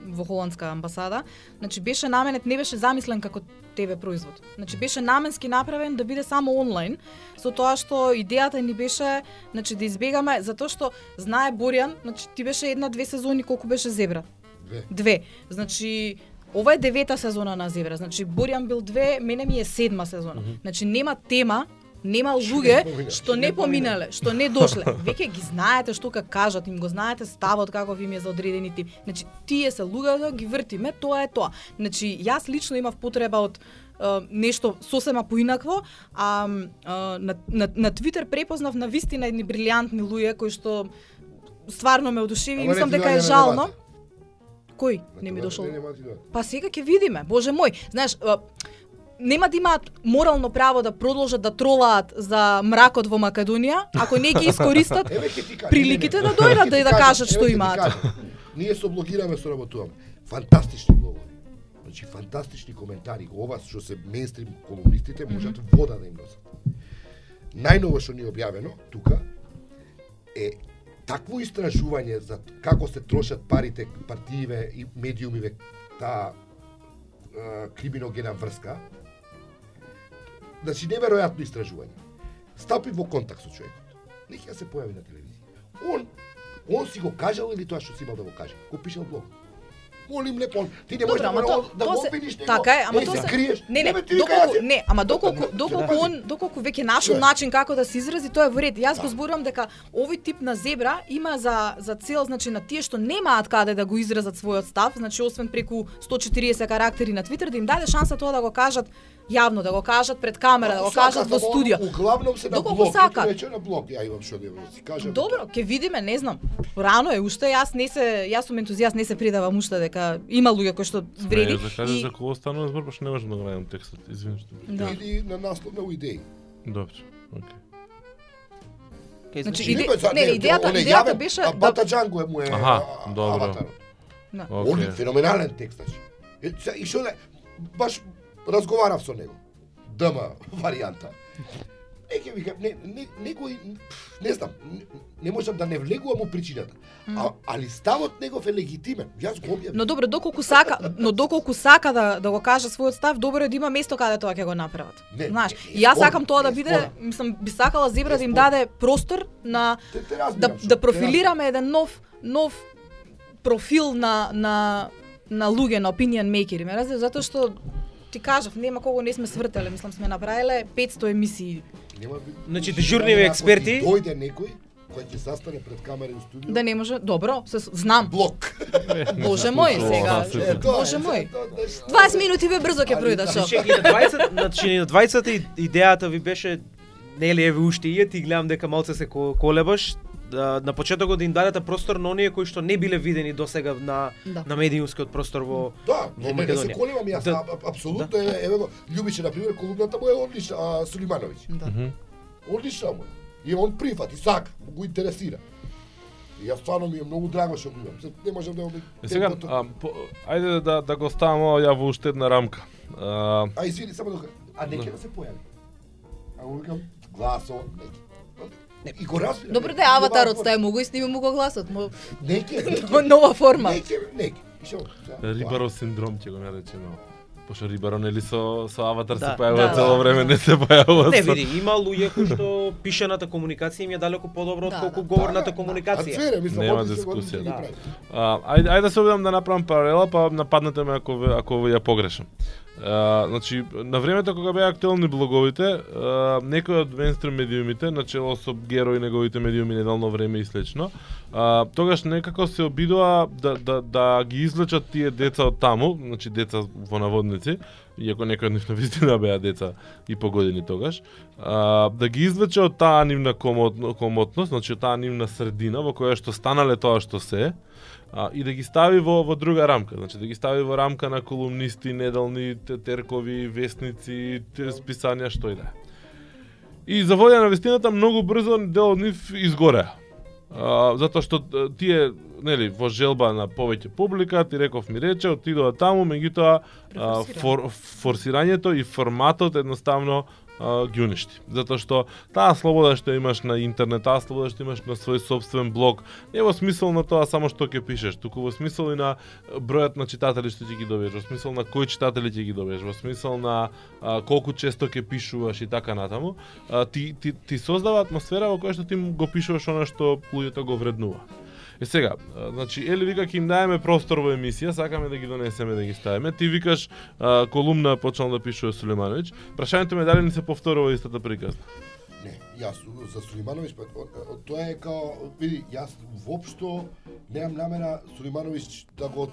во холандска амбасада, значи беше наменет, не беше замислен како ТВ производ. Значи беше наменски направен да биде само онлайн, со тоа што идејата ни беше значи да избегаме затоа што знае Борјан, значи ти беше една-две сезони колку беше Зебра. Две. Две. Значи ова е девета сезона на Зебра. Значи Борјан бил две, мене ми е седма сезона. Значи нема тема нема луѓе (laughs) што не поминале, што не дошле. Веќе ги знаете што ка кажат, им го знаете ставот каков им е за одредени тип. Значи тие се луѓето, ги вртиме, тоа е тоа. Значи јас лично имав потреба од е, нешто сосема поинакво, а, а на, на, на Твитер препознав на вистина едни брилјантни луѓе кои што стварно ме одушеви и мислам дека е жално. Кој не ми дошол? Доаѓа. Па сега ќе видиме, боже мој. Знаеш, нема да имаат морално право да продолжат да тролаат за мракот во Македонија, ако не ги искористат (laughs) приликите да дојдат да и да кажат што имаат. Ние со блогираме со работуваме. Фантастични блогови. Значи фантастични коментари. Ова што се мейнстрим колумнистите можат вода да им носат. Најново што ни е објавено тука е такво истражување за како се трошат парите партииве и медиумиве таа криминогена врска. Значи неверојатно истражување. Стапи во контакт со човекот. Нека се појави на телевизија. Он он си го кажал или тоа што си имал да го каже? Го пишал блогот. Молим лепо, он, ти не можеш да, го, то, да го се, обвиниш него. така е, ама е, то се криеш. Не, не, вика, доколку не, ама доколку Да, доколку да. он доколку веќе нашол начин како да се изрази, тоа е во ред. Јас го Да. зборувам дека овој тип на зебра има за за цел значи на тие што немаат каде да го изразат својот став, значи освен преку 140 карактери на Твитер да им даде шанса тоа да го кажат јавно, да го кажат пред камера, да го кажат во ама студио. Углавном се на Доколку блог, сакат. Веќе на блог, ја имам што да си кажам. Добро, ќе видиме, не знам. Рано е уште, јас не се јас сум ентузијаст, не се придавам уште дека има луѓе кои што вреди. Не, да кажеш и за кого станува збор, баш не можам да го најдам текстот. Извини што. Да. Или на наслов на идеи. Добро. Окей. Кај Значи, значи, иде- за- не, не, идејата- идејата беше а да- Бата Джанго е му е Аха, добро. Да. Он е феноменален текст, значи. И што баш разговарав со него. ДМ варијанта. Не ќе викам, не, не, некој, не знам, не, не можам да не влегувам у причината. А, али ставот негов е легитимен. Јас го објавив. Но добро, доколку сака, но доколку сака да да го каже својот став, добро е да има место каде тоа ќе го направат. Не, Знаеш, јас сакам тоа да биде, мислам, би сакала Зебра да им даде простор на Те, те да што, да профилираме еден нов нов профил на на на луѓе на opinion makeri, ме разбираш, затоа што ти кажав, нема кого не сме свртеле, мислам сме направиле 500 емисии. Нема би- Значи, дежурниви ти експерти- Дојде некој кој ќе застане пред камера и студио. Да не може, добро, се знам. блок. (laughs) Боже мој, сега. Боже мој. тоа- тоа е- 20 минути ве брзо ќе Али, пројдат да, шо. Значи, и на 20, значи, и на 20 и- идејата ви беше нели еве уште и ти гледам дека малце се ко- колебаш да, на почетокот да им дадете простор на оние кои што не биле видени досега на Да. на медиумскиот простор во Да, во не, не, не се Македонија. колебам јас, Да. апсолутно е, еве го, Љубиче, на пример, колумната му е одлична, а, Сулимановиќ. Да. Одлична му е. И он прифати, сака, го интересира. И јас стварно ми е многу драго што го имам. Не можам да обид. Е, сега, а, по, ајде да, да го ставам ова ја во уште една рамка. А, А извини, само да А не ќе да се појави. А го викам, гласо, не. И го разбирам. Добро да е аватарот стај му го и сними му го гласот, му Не ќе, не ќе. нова форма. Не ќе, не ќе. И шо, сега, Рибаров синдром ќе го наречено. Пошто Рибаро нели со со аватар се Да, појавува да, цело да. време, не се појавува. Не види, има луѓе кои што пишаната комуникација им е далеко подобро Да, отколку да. говорната комуникација. мислам, Нема дискусија, да. А, ајде, ајде да се обидам да направам паралела, па нападнете ме ако ако ја погрешам. А, значи, на времето кога беа актуелни блоговите, а, некои од мейнстрим медиумите, начело со Геро и неговите медиуми недално време и слично, а, тогаш некако се обидува да, да, да ги извлечат тие деца од таму, значи деца во наводници, иако некои од нив на вистина беа деца и по години тогаш, а, да ги извлече од таа нивна комот, комотност, значи од таа нивна средина во која што станале тоа што се, а, и да ги стави во, во друга рамка, значи да ги стави во рамка на колумнисти, неделни, те- теркови, вестници, те списанија, што и да е. И за волја на вестината многу брзо дел од нив изгореа. А, затоа што тие нели во желба на повеќе публика, ти реков ми рече, отидоа таму, меѓутоа фор, форсирањето и форматот едноставно а, ги уништи. Затоа што таа слобода што имаш на интернет, таа слобода што имаш на свој собствен блог, не во смисол на тоа само што ќе пишеш, туку во смисол и на бројот на читатели што ќе ги добиеш, во смисол на кои читатели ќе ги добиеш, во смисол на а, колку често ќе пишуваш и така натаму, а, ти, ти, ти создава атмосфера во која што ти го пишуваш она што луѓето го вреднуваат. Е сега, значи Ели вика ќе им даеме простор во емисија, сакаме да ги донесеме да ги ставиме. Ти викаш а, колумна почнал да пишува Сулеймановиќ. Прашањето ме дали ни се повторува истата приказна. Не, јас за Сулимановиќ, па, тоа е као, види, јас воопшто немам намера Сулимановиќ да го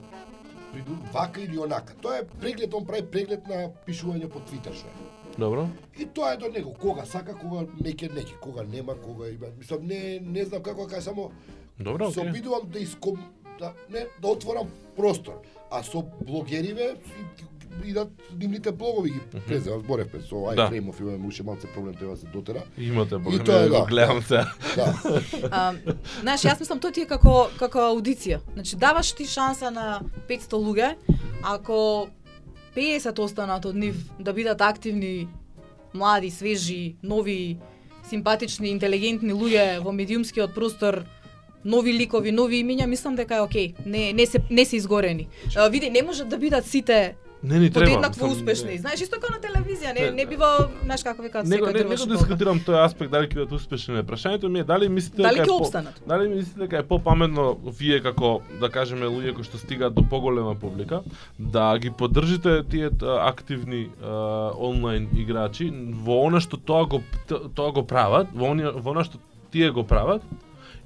приду вака или онака. Тоа е преглед, он прави преглед на пишување по Твитер што е. Добро? И тоа е до него, кога сака, кога неќе неќе, кога нема, кога има. Мислам не не знам како кажа, само Добро, се обидувам да иском да не да отворам простор. А со блогериве и- идат нивните блогови ги презема, зборевме со Да. iFrame-ов имаме уште малце проблем треба да се дотера. Имате И бога, тоа е, да, го гледам се. Да. (laughs) А, знаеш, јас мислам тоа ти е како како аудиција. Значи даваш ти шанса на 500 луѓе, ако 50 останат од нив да бидат активни, млади, свежи, нови, симпатични, интелигентни луѓе во медиумскиот простор, нови ликови, нови имиња, мислам дека е окей. Не не се не се изгорени. А, види, не можат да бидат сите Не ни треба. подеднакво успешни. не. Знаеш, исто како на телевизија, не Не, не бива, знаеш како викаат, Него, секој не, дрваш него болка. дискутирам тој аспект дали ќе бидат успешни не. Прашањето ми е дали мислите Дали дека е по-? Дали мислите дека е попаметно вие како да кажеме луѓе кои што стигаат до поголема публика да ги поддржите тие активни а, онлайн играчи во она што тоа го тоа го прават, во она што тие го прават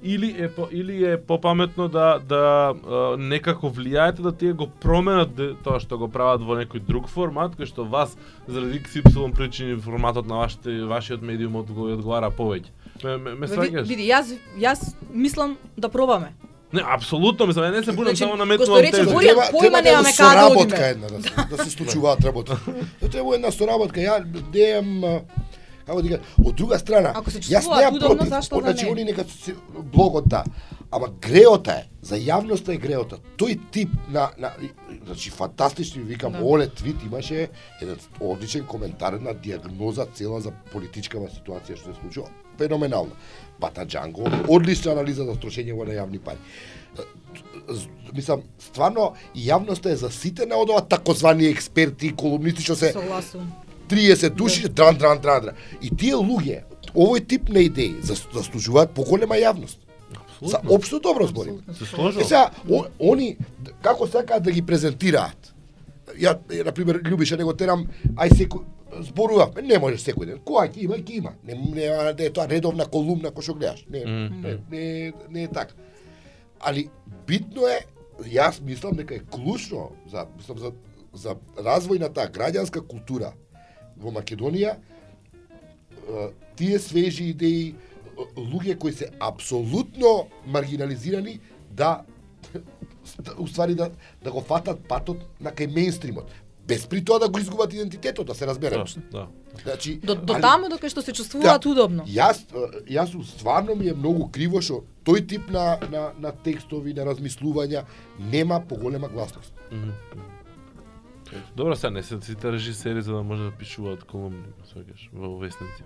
или е по, или е попаметно да да некако влијаете да тие го променат тоа што го прават во некој друг формат кој што вас заради XY причини форматот на вашите вашиот медиум од го одговара повеќе. Ме, ме, ме сваќаш? Види, јас јас мислам да пробаме. Не, апсолутно, мислам, не се будам Значи, само кој што наметнувам рече, тези. Боријан, појма да е немаме каде да соработка одиме. една да се, да се случуваат работи. Тоа треба една соработка. Ја а, како да кажа, од друга страна, јас удобно, против. зашто Значи они нека се блогот да. Ама греота е, за јавноста е греота. Тој тип на, на значи фантастични викам, Да. оле твит имаше еден одличен коментар на диагноза цела за политичкава ситуација што се случува. Феноменална. Бата Джанго, одлична анализа за трошење на јавни пари. Мислам, стварно, јавноста е заситена од ова такозвани експерти, колумнисти што се Согласувам. 30 души, дран, дран, дран, дран. И тие луѓе, овој тип на идеи зас- заслужуваат поголема јавност. За општо добро зборим. Се сега, о- они, како сакаат да ги презентираат? Ја, е, например, Љубиша него терам, ај секој, зборува, не може секој ден. Која ќе има, ќе има. Не, не, не е тоа редовна колумна кој што гледаш. Не, Мм. не, не, не е така. Али битно е, јас мислам дека е клучно за мислам за за развој на таа граѓанска култура во Македонија тие свежи идеи, луѓе кои се апсолутно маргинализирани да (laughs) уствари да да го фатат патот на кај мејнстримот без при тоа да го изгубат идентитетот, да се разбереме. Да, да. Значи, До, до таму дока што се чувствуваат Да. удобно. Јас јас стварно ми е многу криво што тој тип на на на текстови, на размислувања нема поголема гласност. Мгм. Добро, сега не се сите режисери за да може да пишуваат колумни, сваќаш, во весници.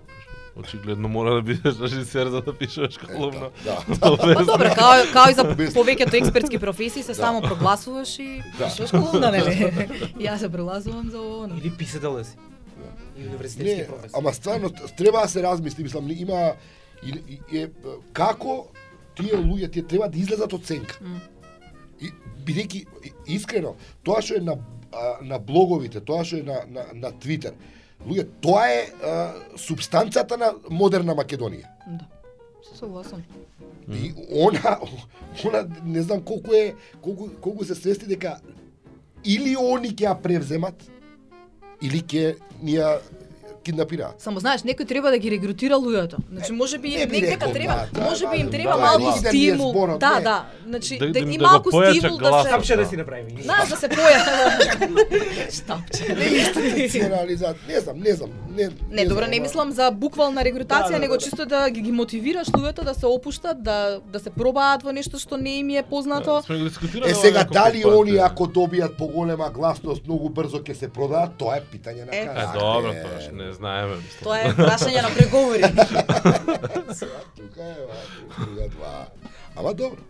Очигледно мора да бидеш режисер за да пишуваш колумна. Да. (laughs) Па весници. добро, као, као и за повеќето експертски професии се само прогласуваш и Да. пишуваш колумна, нели? (laughs) Јас се прогласувам за ово. Или писател да си. И универзитетски Не, професор. ама стварно треба да се размисли, мислам, има и, и, е, како тие луѓе тие треба да излезат од сенка. М. И бидејќи и- искрено, тоа што е на а, на блоговите, тоа што е на на на Твитер, луѓе, тоа е а, субстанцијата на модерна Македонија. Да. Се согласам. И она, (laughs) она не знам колку е, колку, колку се свести дека или они ќе ја превземат, или ќе ни ја киднапираат. Само знаеш, некој треба да ги регрутира луѓето. Значи можеби Не би некака рекол, треба, да, да, можеби им треба да, малку не стимул. Да, не. да. Значи Да- да, да- и да малку стимул да се Тапче да си направи. Знаеш да се поја. (laughs) Штапче. Институционализат, не знам, не знам, не Не, добро, не мислам за буквална регрутација, него чисто да ги, мотивираш луѓето да се опуштат, да да се пробаат во нешто што не им е познато. Е сега дали они ако добијат поголема гласност многу брзо ќе се продаат, тоа е питање на Е, Е, карактер. добро, тоа не знаеме. Тоа е прашање на преговори. Тука е, ва, тука това. Ама добро.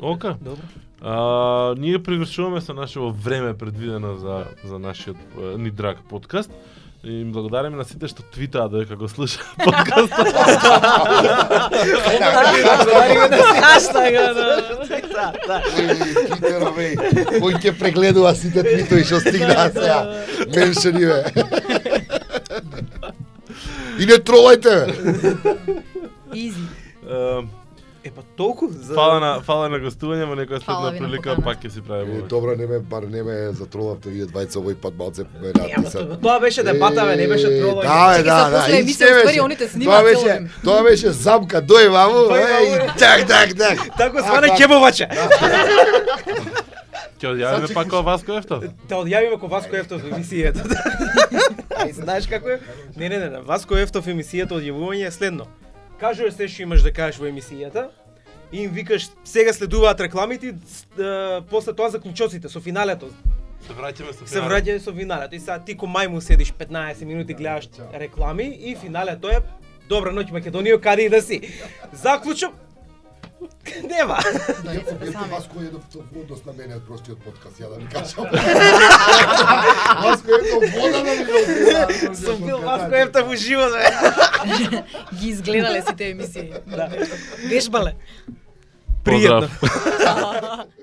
Ока. Добро. А, ние привршуваме со нашето време предвидено за за нашиот ни драг подкаст. И им благодариме на сите што твитаа дека го слуша (laughs) подкастот. Хаштага, да. Твитерове, кој ќе прегледува сите твитови што стигнаа сега. Меншени бе. И не тролајте. Изи. Е, Е па толку за Фала на фала на гостување, во некоја следна прилика пак ќе си Е, правиме. Добро, не ме, бар не ме затролавте вие двајца овој пат малце ме Ама натиса. тоа- беше дебата, бе, не беше Е, тролање. Да, да, да. после и емисија, се уствари, беше- они те Тоа снимаат беше, тоа беше замка, дој ваму, е, и так, так, так. Тако свана па- ќебовача. Ќе одјавиме Сачек- пак ова Васко Ефтов. Да одјавиме ко Васко Ефтов емисијата. (laughs) Ај, знаеш како е? Не, не, не. Васко Ефтов емисијата одјавување е следно. Кажуваш се што имаш да кажеш во емисијата, и им викаш сега следуваат рекламите, е, после тоа заклучоците со финалето. Се враќаме со Се враќа со финалето и сега ти ко мајму седиш 15 минути гледаш реклами и финалето е Добра ноќ Македонија, каде и да си. Заклучок (laughs) Нема. Јас Дојдете сам сами. Васко е во однос на мене од простиот подкаст, ја да ви кажам. (laughs) Васко е до вода да ми го Сум бил Васко Ефтов уживо, бе. (laughs) Ги изгледале сите емисии. Да. Вежбале. Пријатно. (laughs)